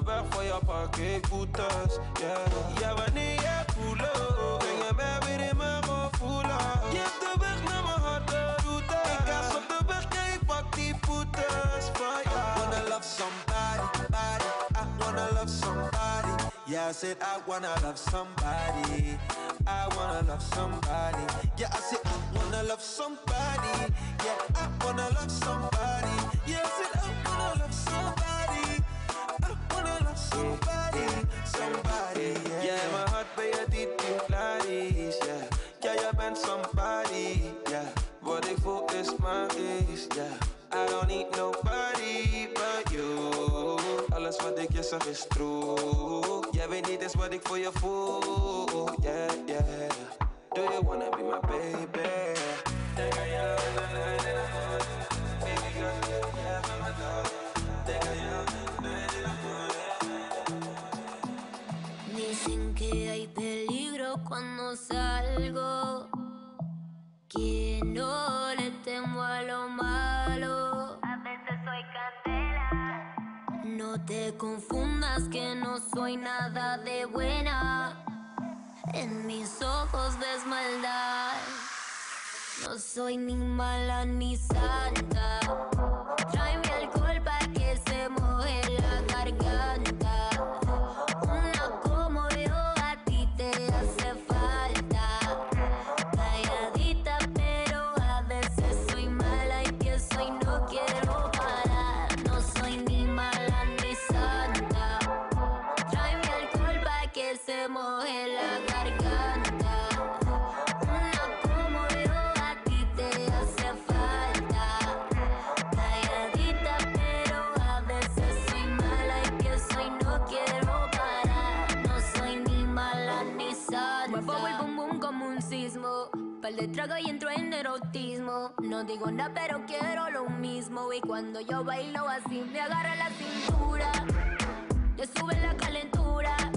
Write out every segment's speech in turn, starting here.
Blank op de weg voor je parkeerboetes. Yeah. Ja, wanneer jij voelt, breng je mij weer in mijn gevoelens. Je hebt de weg naar mijn harde route. Ik ga op de weg, jij pak die boetes van jou. I wanna love somebody, body. I wanna love somebody. Yeah, I said I wanna love somebody. I wanna love somebody. Yeah, I said I wanna love somebody. true. Yeah, we need this body for your food. Yeah, yeah. Do you wanna be my baby? Dicen que hay peligro cuando salgo, que no le temo a lo. No te confundas que no soy nada de buena. En mis ojos ves maldad. No soy ni mala ni santa. Trago y entro en erotismo. No digo nada, pero quiero lo mismo. Y cuando yo bailo así, me agarra la cintura. Le sube la calentura.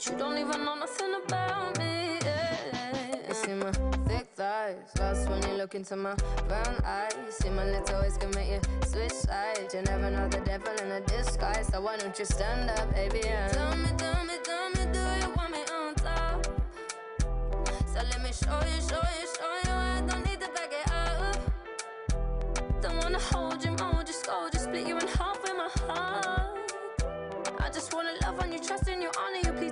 But you don't even know nothing about me. Yeah, you see my thick thighs, lost when you look into my brown eyes. See my little ways can make you switch sides. You never know the devil in a disguise, so why don't you stand up, baby? Tell me, tell me, tell me, do you want me on top? So let me show you, show you, show you. I don't need to back it up. Don't wanna hold you, mold you, scold you, split you in half with my heart. I just wanna love on you, trust in you, honor you. Please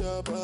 on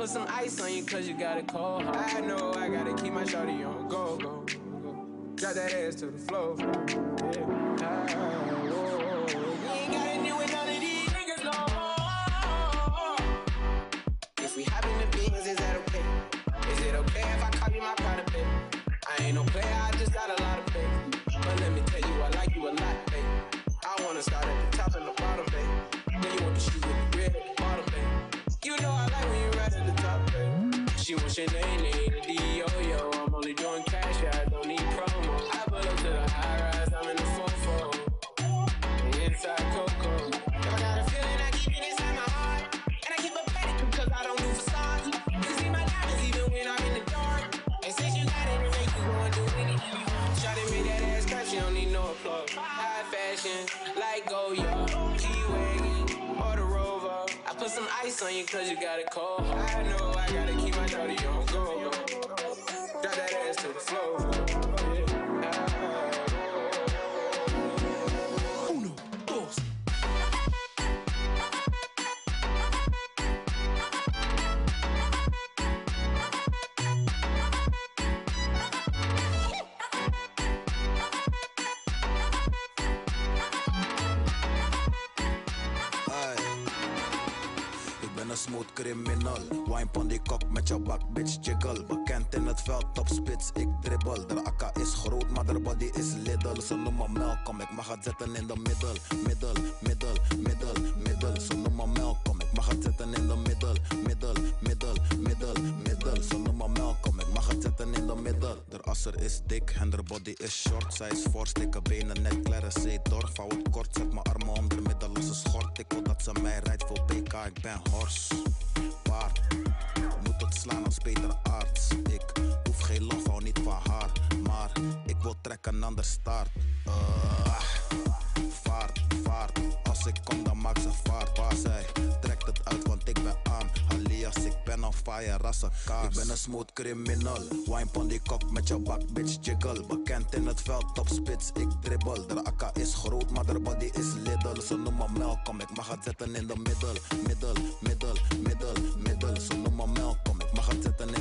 put some ice on you cause you got a cold heart. I know I gotta keep my shorty on go, go, go. Drop that ass to the floor. Name, the D-O-Yo. I'm only doing cash, yeah, I don't need promo. I pull up to the high rise, I'm in the fofo. Inside Coco. Y'all got a feeling I keep it inside my heart. And I keep a I don't do facades. You see my diamonds even when I'm in the dark. And since you got it, you go do anything. That ass clap, don't need no applause. High fashion, like Goya, G-Wagon, or the Rover. I put some ice on you cause you got it cold. Een smooth criminal. Wine pon die kok met jouw bak, bitch jiggle. Bekend in het veld, top spits, ik dribbel. De akka is groot, maar de body is little. Ze noemen Malcolm, ik mag het zetten in de middel. Middel, middel, middel, middel. Ze noemen Malcolm, ik mag het zetten in de middel. Middel, middel, middel, middel. Ze noemen Malcolm, het zetten in de middel. De asser is dik en de body is short. Zij is fors, dikke benen, net klare zeedorf. Hou het kort, zet mijn armen om de middel als een schort. Ik wil dat ze mij rijdt voor BK, ik ben hors. Paard, moet het slaan als Peter Arts. Ik hoef geen lof, hou niet van haar. Maar ik wil trekken aan de staart. Uh, vaart, vaart. Als ik kom, dan maak ze vaart. Waar zij trekt het uit, want ik ben aan. Alias, ik ben on fire, rassen kaars. Ik ben een smooth criminal. Wine pon die kok met jouw bak, bitch jiggle. Bekend in het veld, top spits, ik dribbel. De akka is groot, maar de body is little. Ze noemen Malcolm, ik mag het zetten in de middel. Middel, middel, middel, middel. Ze noemen Malcolm, ik mag het zetten in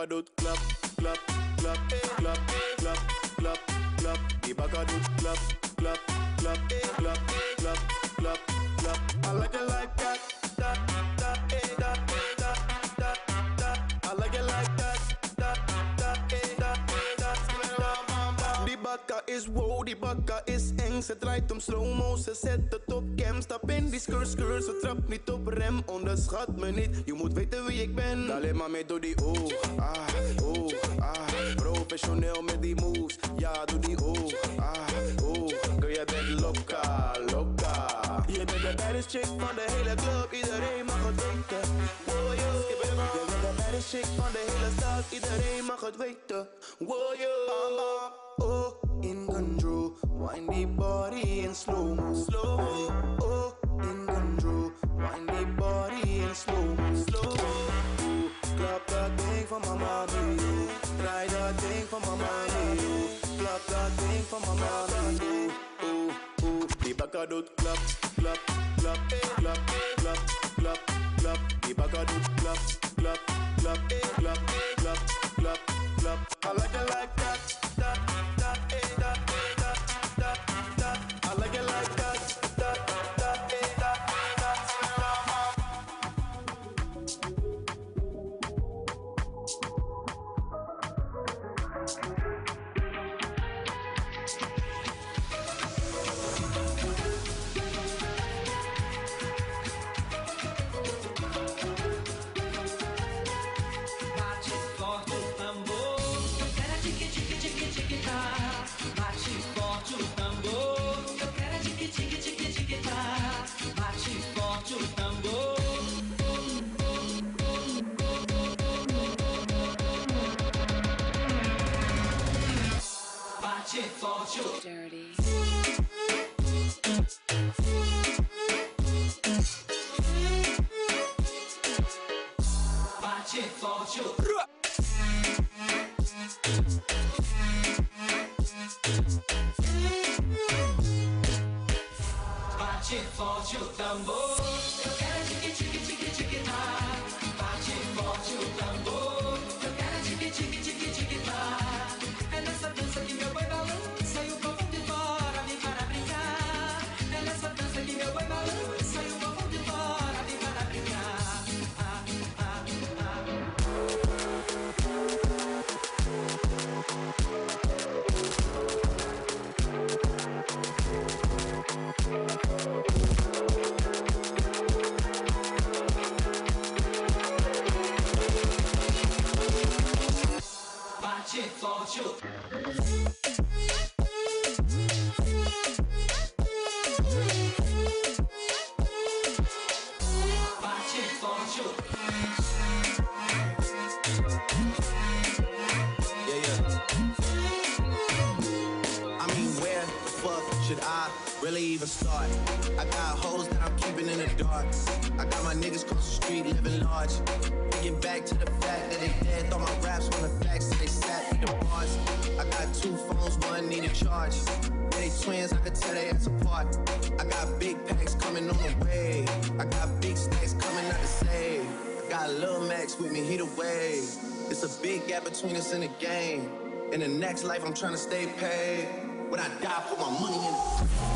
Klap, klap, klap, klap, klap, klap, klap. Die bakker doet klap, klap, klap, klap, klap, klap, klap. I like it like that, that, that, eh, that, that, that, that. I like it like that, that, that, eh, that, that. Die bakka is wow, die bakka is eng. Ze draait om slow-mo, ze zet het op cam. Stap in die skr skr, ze trapt. Onderschat me niet, je moet weten wie ik ben. Alleen maar mee door die oog, ah, oog, ah. Professioneel met die moves, ja doe die oog, ah, oog. Girl, je bent loca, loca. Je bent de baddest chick van de hele club, iedereen mag het weten. Wow, yo. Je bent de baddest chick van de hele stad, iedereen mag het weten. I like it like that, the fuck should I really even start? I got hoes that I'm keeping in the dark. I got my niggas cross the street living large. Thinking back to the fact that they dead. Thought my raps Yeah, they twins, I could tell they ass apart. I got big packs coming on the way. I got big stacks coming out to save. I got Lil Max with me, he the wave. It's a big gap between us in the game. In the next life, I'm trying to stay paid. When I die, put my money in.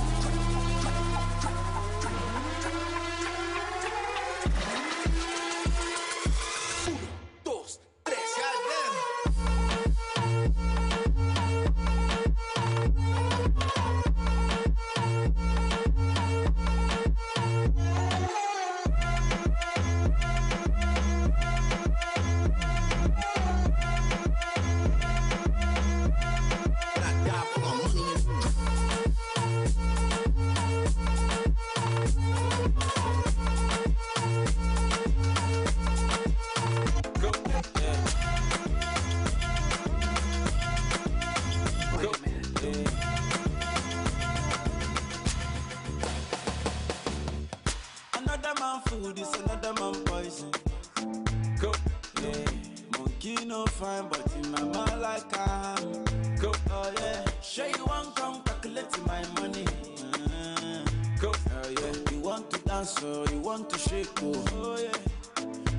Oh, oh yeah.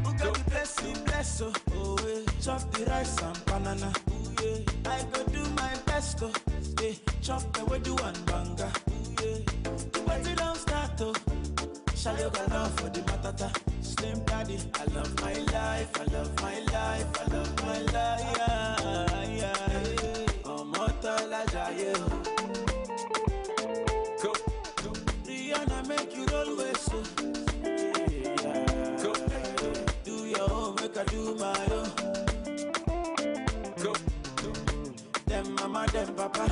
Who got the blessing, bless oh, oh yeah. Chop the rice and banana, oh yeah. I go do my best oh, yeah. Chop the way do and banga, oh yeah. The party don't start oh. Shall you go love for the matata? Slim daddy, I love my life, I love my life, I love my life. Yeah, yeah. Ọmọ tọ́lá jayé o. Oh. go, I do my own. go. Them mama, them papa,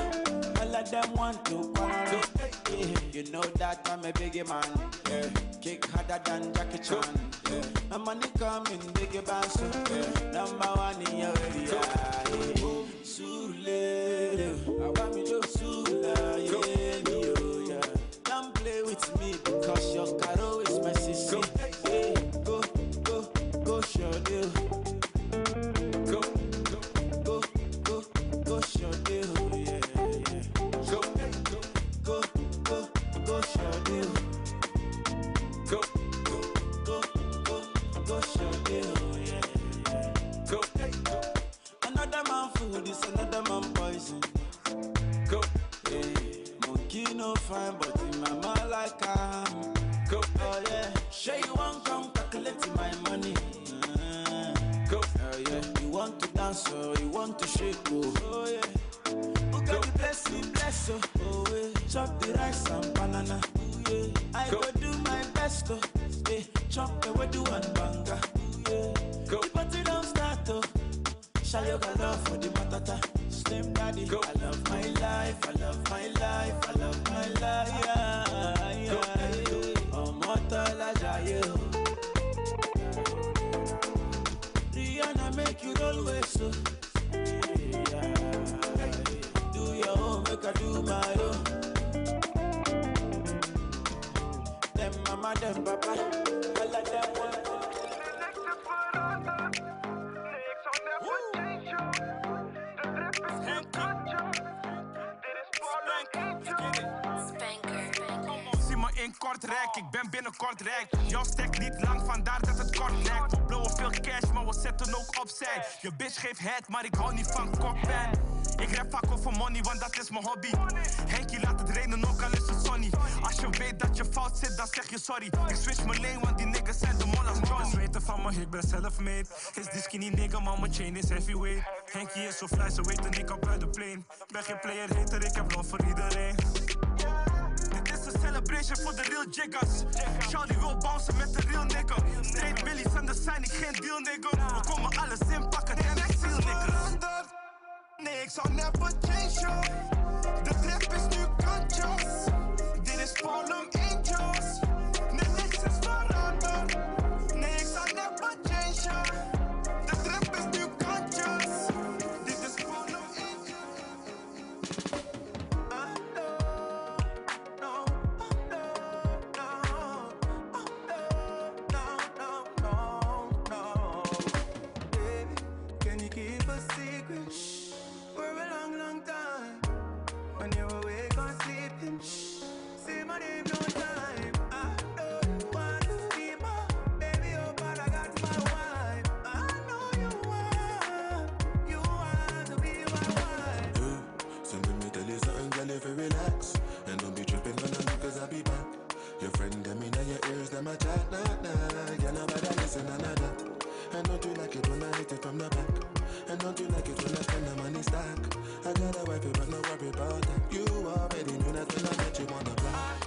all of them want to quarrel. Yeah. You know that I'm a biggie man. Yeah. Kick harder than Jackie Chan. Yeah. My money coming, biggie bounce. Yeah. Number one in your area. Yeah. Surulere, I want me to Sula, yeah, me, oh, yeah. Don't play with me because your caro kort. Jouw stek niet lang, vandaar dat het kort lijkt. We blowen veel cash, maar we zetten ook opzij. Je bitch geeft het, maar ik hou niet van kokpijn. Ik rap vaak over money, want dat is mijn hobby. Henkie laat het reden, ook al is het sunny. Als je weet dat je fout zit, dan zeg je sorry. Ik switch mijn lane, want die niggas zijn de mol als Johnny. weten van me, ik ben zelf made. Is die skinny nigga, maar mijn chain is heavyweight. Henkie is zo fly, ze weten ik op buiten de plane. Ben geen player hater, ik heb love voor iedereen celebration voor de real Jiggers. Charlie wil bouncen met de real nigga. Straight en dat zijn ik geen deal nigga. We komen alles inpakken en ik ziel nigga. Nee, ik zal never change yo. De trap is nu kantjes. Dit is Polen girl, if you relax. And don't be tripping on them because I'll be back. Your friend, them in your ears, them a chat, nah, nah. Yeah, nobody listen, nah, nah, nah. And don't you like it when I hit it from the back? And don't you like it when I spend the money stack? I got a wife, but no worry about that. You already knew that when I met you on the block.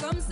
comme ça.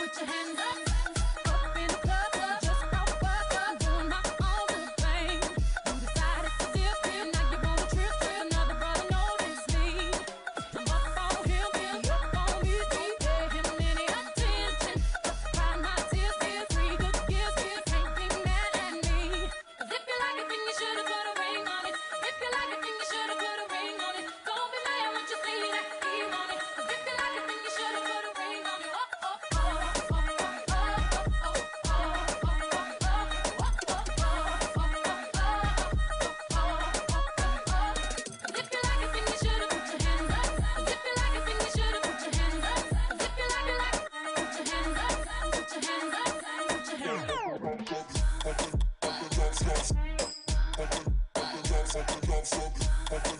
put your hands up. Thank you.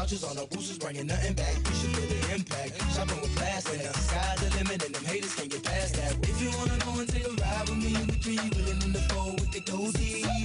Vouchers on the boosters, bringing nothing back. You should feel the impact. Shopping with and The sky's the limit, and them haters can't get past that. If you wanna go and take a ride with me, we three, willing in the fold with the dozy.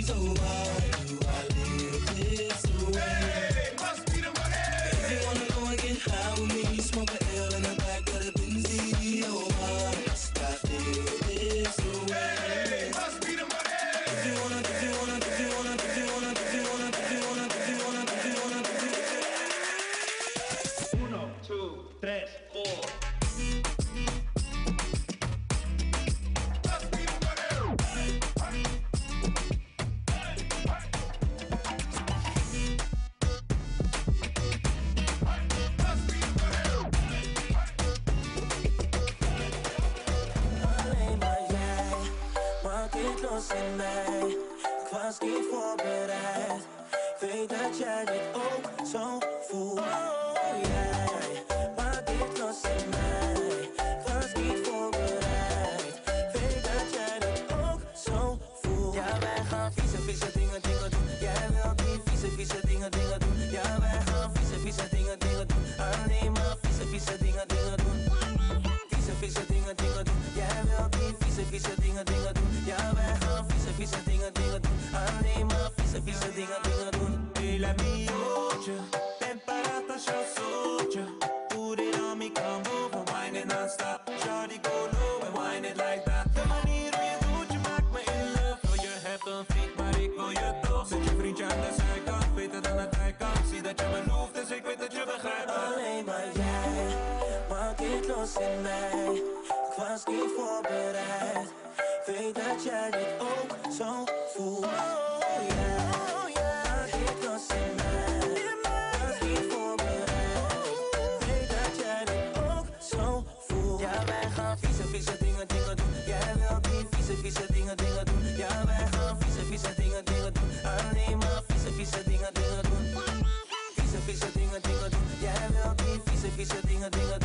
Los in mij Ik was niet voorbereid Weet dat jij dit ook zo voelt Oh yeah, maak dit los in mij was Ja, vieze, dingen, dingen doen Jij wilt die vieze, vieze dingen, dingen doen. Ja, wij gaan vieze, vieze dingen, dingen doen Alleen maar vieze, vieze dingen, dingen doen Vieze, vieze dingen, dingen doen Jij wilt die vieze, vieze dingen, dingen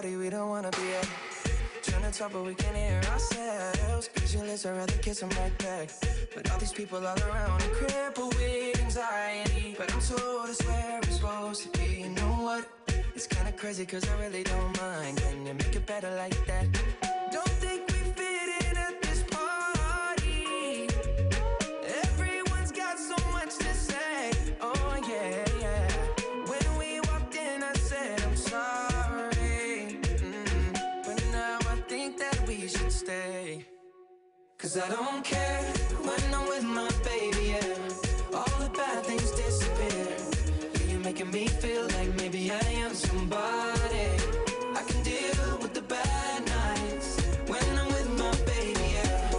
Party we don't wanna be at. Trying to talk, but we can't hear ourselves. Pictureless, I'd rather kiss them right back. But all these people all around are crippled with anxiety. But I'm told it's where I'm supposed to be. You know what? It's kinda crazy, cause I really don't mind. Can you make it better like that? I don't care when I'm with my baby, yeah. All the bad things disappear. You're making me feel like maybe I am somebody. I can deal with the bad nights when I'm with my baby, yeah.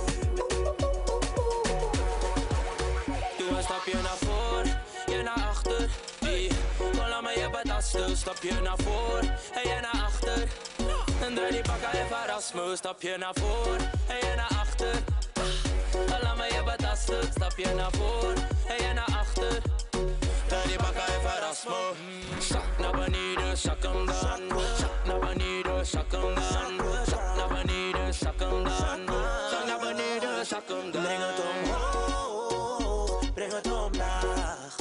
Doe een stapje naar voor, je naar achter. Hey, laat me je betasten. Stapje naar voor, en je naar achter. En draai die bakka en verras me. Stapje naar voor, en je naar achter. Laat me je betasten. Stapje naar voor, en je naar achter. Die bakka en verras. Zak naar beneden, zak hem dan. Zak naar beneden, zak hem dan. Zak naar beneden, zak hem dan. Zak naar beneden, zak hem dan. Breng het omhoog, breng het omlaag.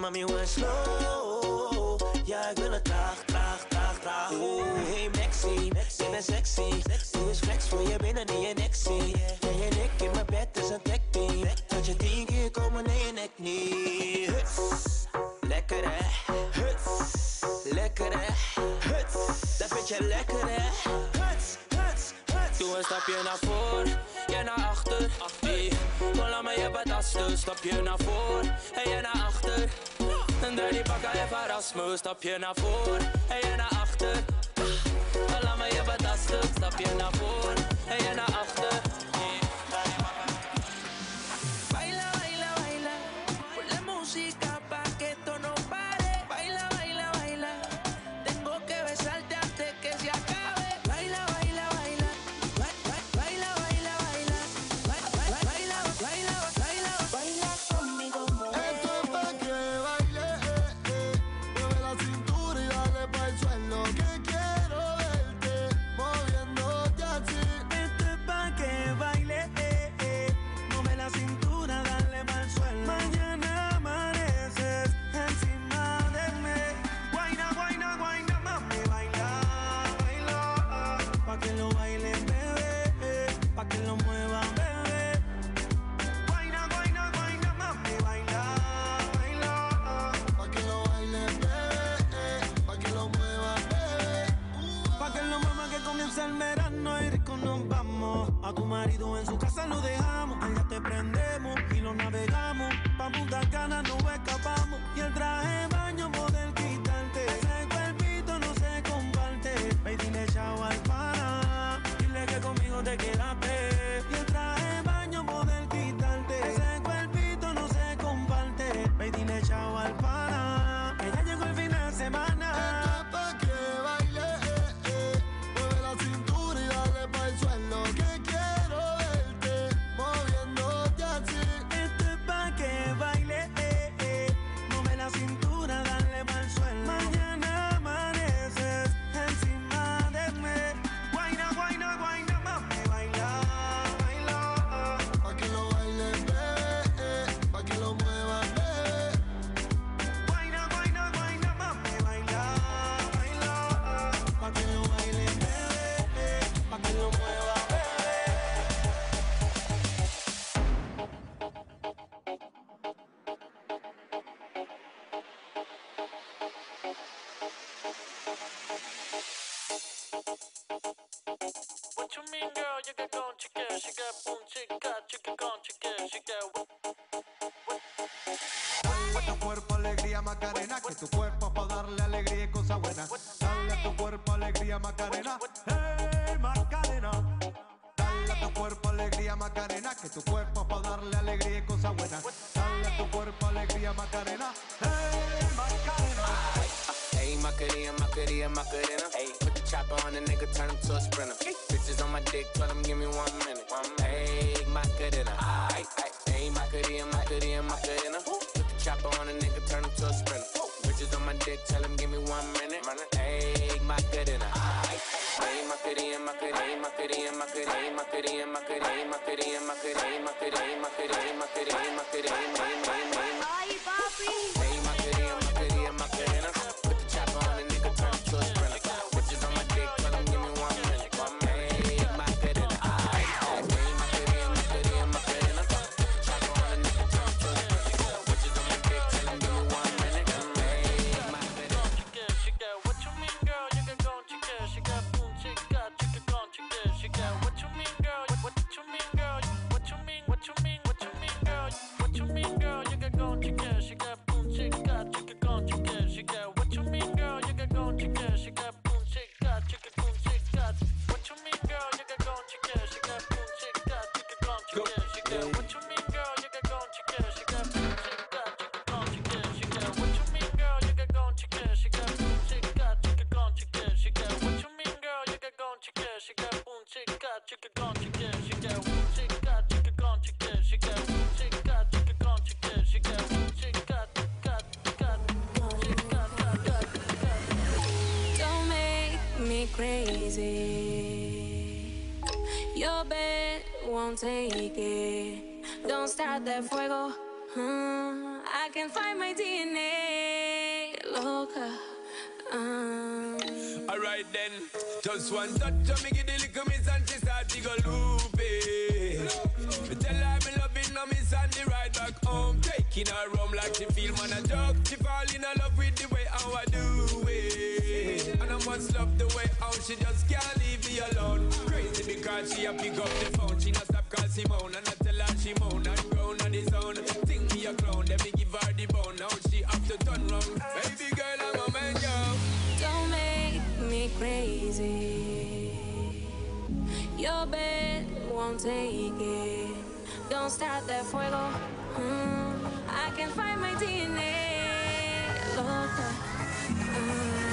Mami, we slow. Ja, ik wil het traag, traag, traag, traag. Hey Maxi, ik ben sexy. Doe eens flex voor je binnen in je nek zie. Jij en ik in mijn bed is een tech. Dat je tien keer komen in je nek niet. Huts, lekker hè. Huts, lekker hè. Huts, dat vind je lekker hè. Huts, huts, huts. Doe een stapje naar voor, je naar achter. Hey, kom laat me je. Stapje naar voor, en je naar achter. En draai die bakka en verras me. Stapje naar voor, en je naar achter. Laat me je betasten. Stapje naar voor, en je naar achter. Alegría Macarena, hey Macarena. Dale a tu cuerpo alegría Macarena, que tu cuerpo pa darle alegría y cosas buenas. Dale a tu cuerpo alegría Macarena, hey Macarena. Hey, Macarena, Macarena, Macarena. Hey, put the chopper on the nigga, turn him to a sprinter. Bitches on my dick, tell him give me one minute. Hey, Macarena. Ay, ay, hey, Macarena, Macarena, Macarena. Put the chopper on the nigga, turn him to a sprinter. Bitches on my dick, tell him give me one minute. Macarena. Ay, hey, Macarena, Macarena, Macarena, Macarena, Macarena, Macarena, Macarena, Macarena, Macarena, Macarena, Macarena, Macarena, Ay, papi. Hey, Macarena, crazy. Your bed won't take it. Don't start that fuego. Uh, I can find my DNA. Loca. Um, Alright then, just one touch of me give the little miss and she go loopy. Me tell her me loving her miss and the ride back home, taking her home like she feel man a joke. She fall in love with the way how I do it, and I must love the way how she just can't leave me alone. Crazy because she a pick up the phone, she not stop call Simone, and I tell her she moan and bed won't take it. Don't start that fuego. Mm, I can find my DNA. Loca. Um,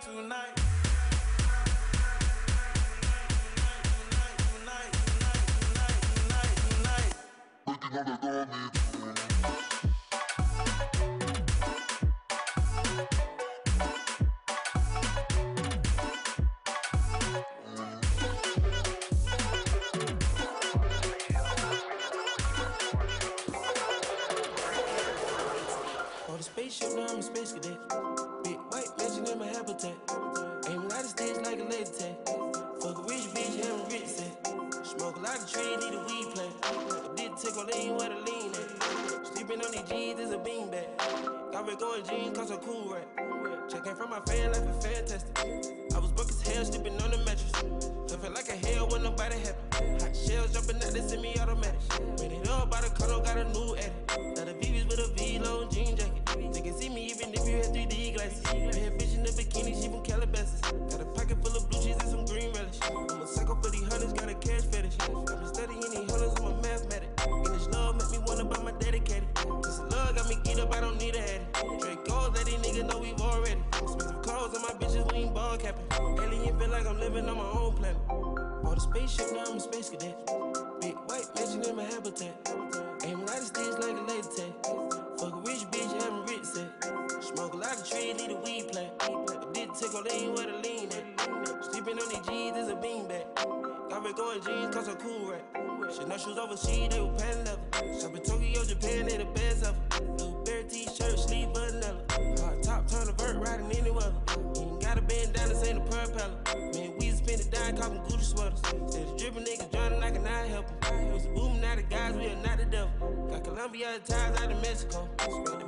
tonight. Tonight, tonight, tonight, tonight, tonight, tonight. be out ties out of Mexico.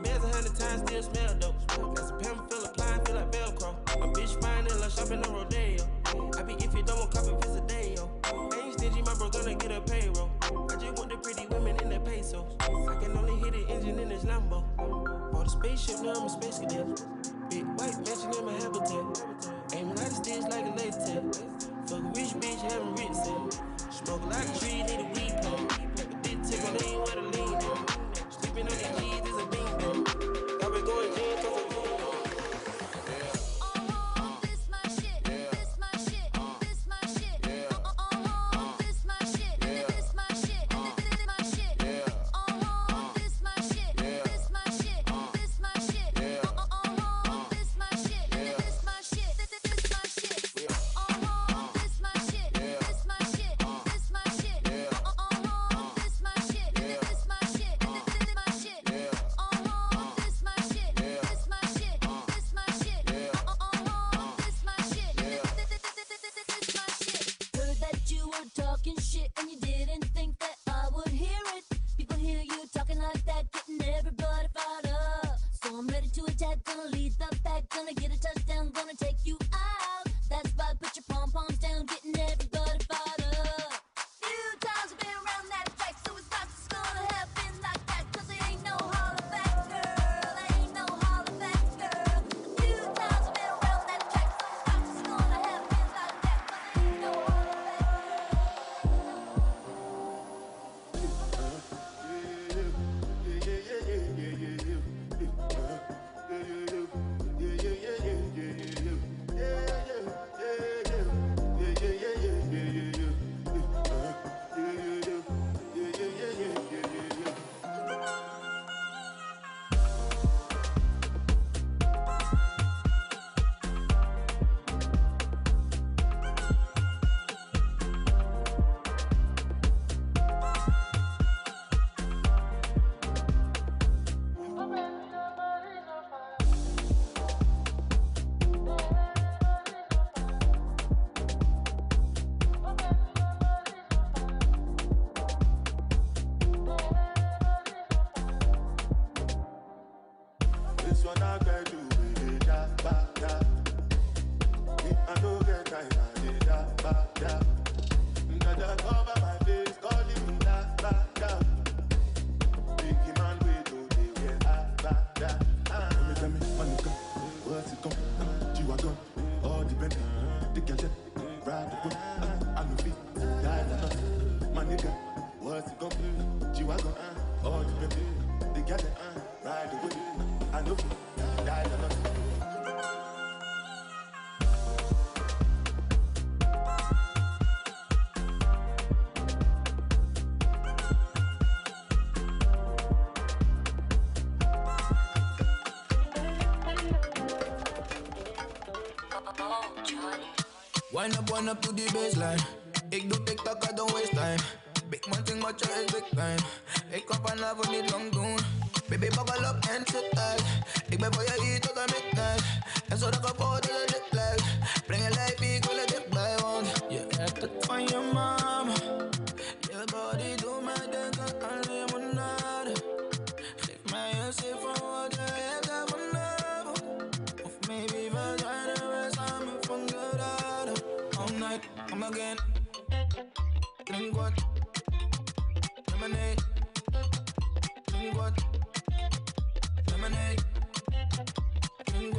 Up, up to the baseline.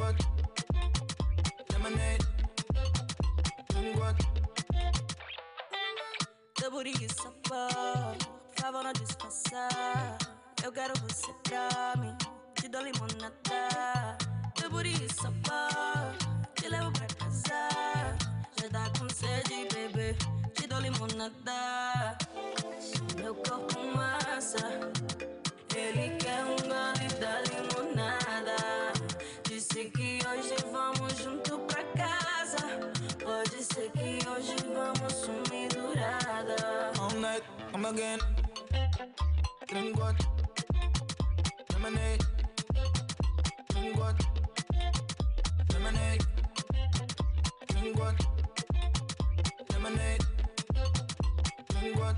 What? Lemonade. What? Teu booty sabor, por favor não disfarçar. Eu quero você pra mim, te dou limonada. Teu booty sabor, te levo pra casa. Já tá com sede, bebê, te dou limonada. Meu corpo massa, ele quer um gole da limonada. Hoje vamos sumir durada. All night, come again. Drink what? Lemonade. Drink what? Lemonade. Drink what? Lemonade. Drink what?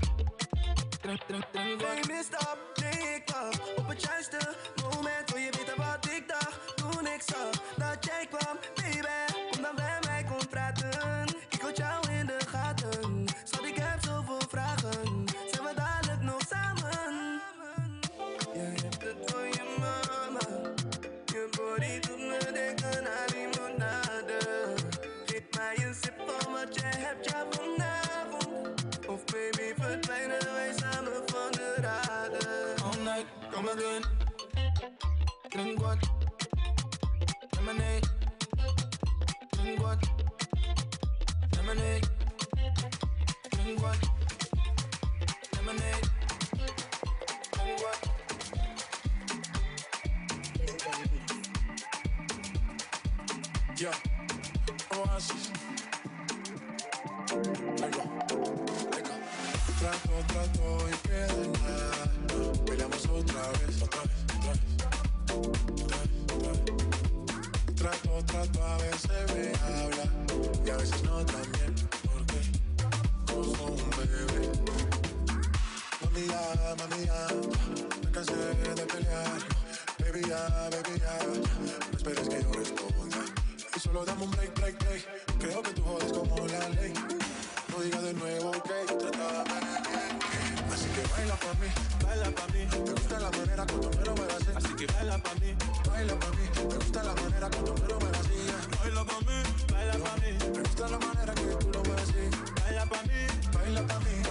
Drink, drink, drink what? Baby, stop, drink up. Op het juiste moment wil je weten wat ik dacht toen ik zag dat jij kwam, baby. Kom dan bij mij, kom praten. Ik houd jou again. Drink what? Lemonade. Drink what? Lemonade. Drink what? Lemonade. Drink what? Yeah, Oasis. Trato, trato y queda nada. Otra vez, otra otra vez. Trato, trato, a veces me habla y a veces no también. Porque como un bebé. Mami, ya, mami, ya. Me cansé de pelear. Baby, ya, baby. No esperes que yo responda. Y solo dame un break, break, break. Creo que tú jodes como la ley. No digas de nuevo que trátame bien. Que baila pa' mí, baila pa' mí. Me gusta la manera cuando me lo muevas así. Así que baila pa' mí, baila pa' mí. Me gusta la manera cuando me lo muevas así. Baila pa' mí, baila pa' mí. Me gusta la manera que tú lo mueves así. Baila pa' mí, baila pa' mí.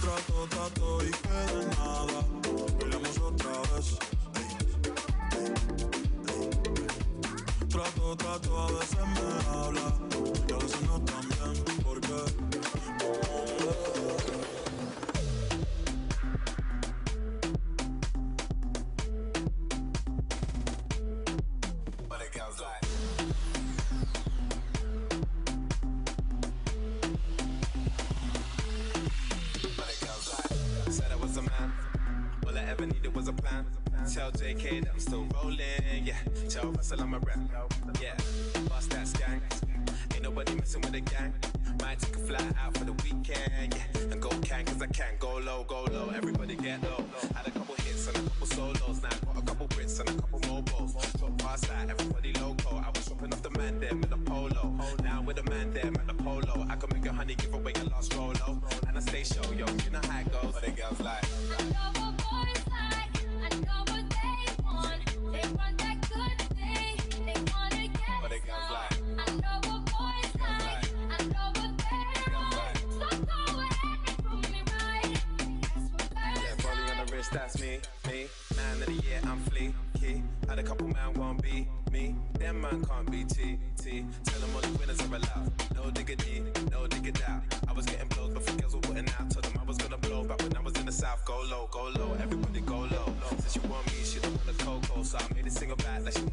Trato, trato y queda nada. Bailamos otra vez. Trato, trato, a veces me habla y a veces no también. That's me, me. Man of the year, I'm fleeky. Had a couple man won't be me. Them man can't be T, T. Tell them all the winners are allowed. No diggity, no diggity. I was getting blows before girls were putting out. Told them I was gonna blow back when I was in the south. Go low, go low, everybody go low. Since you want me, she don't want a cocoa. So I made a single back that she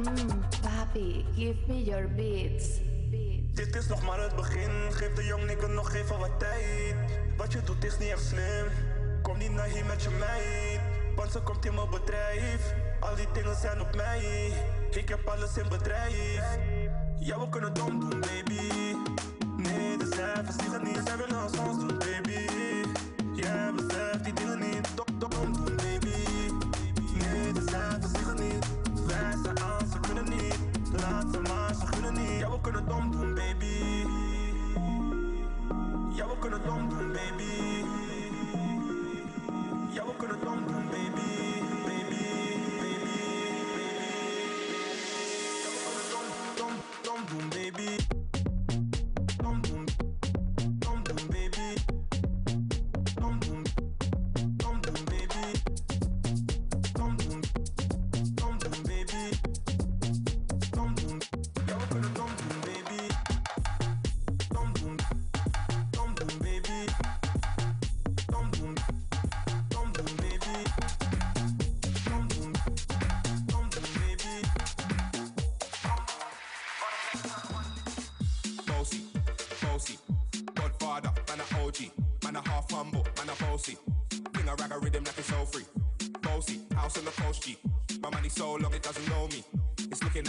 Mmm, papi, give me your beats. Dit is nog maar het begin, geef de jong nigger nog even wat tijd. Wat je doet is niet echt slim, kom niet naar hier met je meid. Want ze komt in mijn bedrijf, al die dingen zijn op mij. Ik heb alles in bedrijf, ja we kunnen dom doen baby.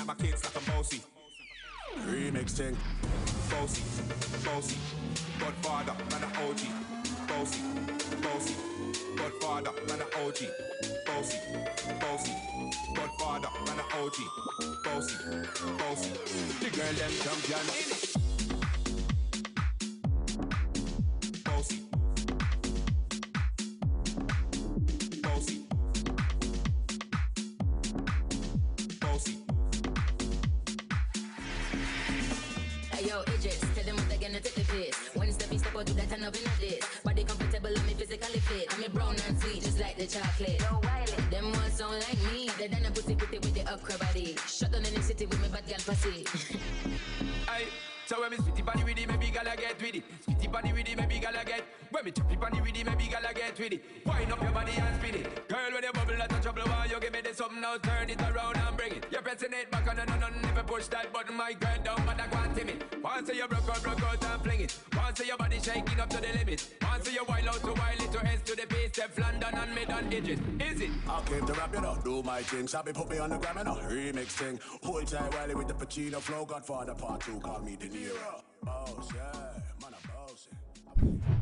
At my kids like I'm bossy. Remix thing. Bossy, bossy, Godfather, man a OG. Bossy, bossy, Godfather, man a OG. Bossy, bossy, Godfather, man a OG. Bossy, bossy. The girl them champion. with it. Wind up your body and spin it. Girl, when you bubble, that's a trouble. Why you give me this something now? Turn it around and bring it. You're pressing it back on and on and never push that button, my girl. Don't bother going timid. Once you broke out, broke out and fling it. Once your body shaking up to the limit. Once you wild out to wild it to S to the base, step London and mid on digits. Is it? I came to rap, you know, do my thing. Sabi put me on the gram and a remix thing. Hold tight Wiley with the Pacino flow. Godfather part two, call me De Niro. Oh, yeah, man, I'm bossing.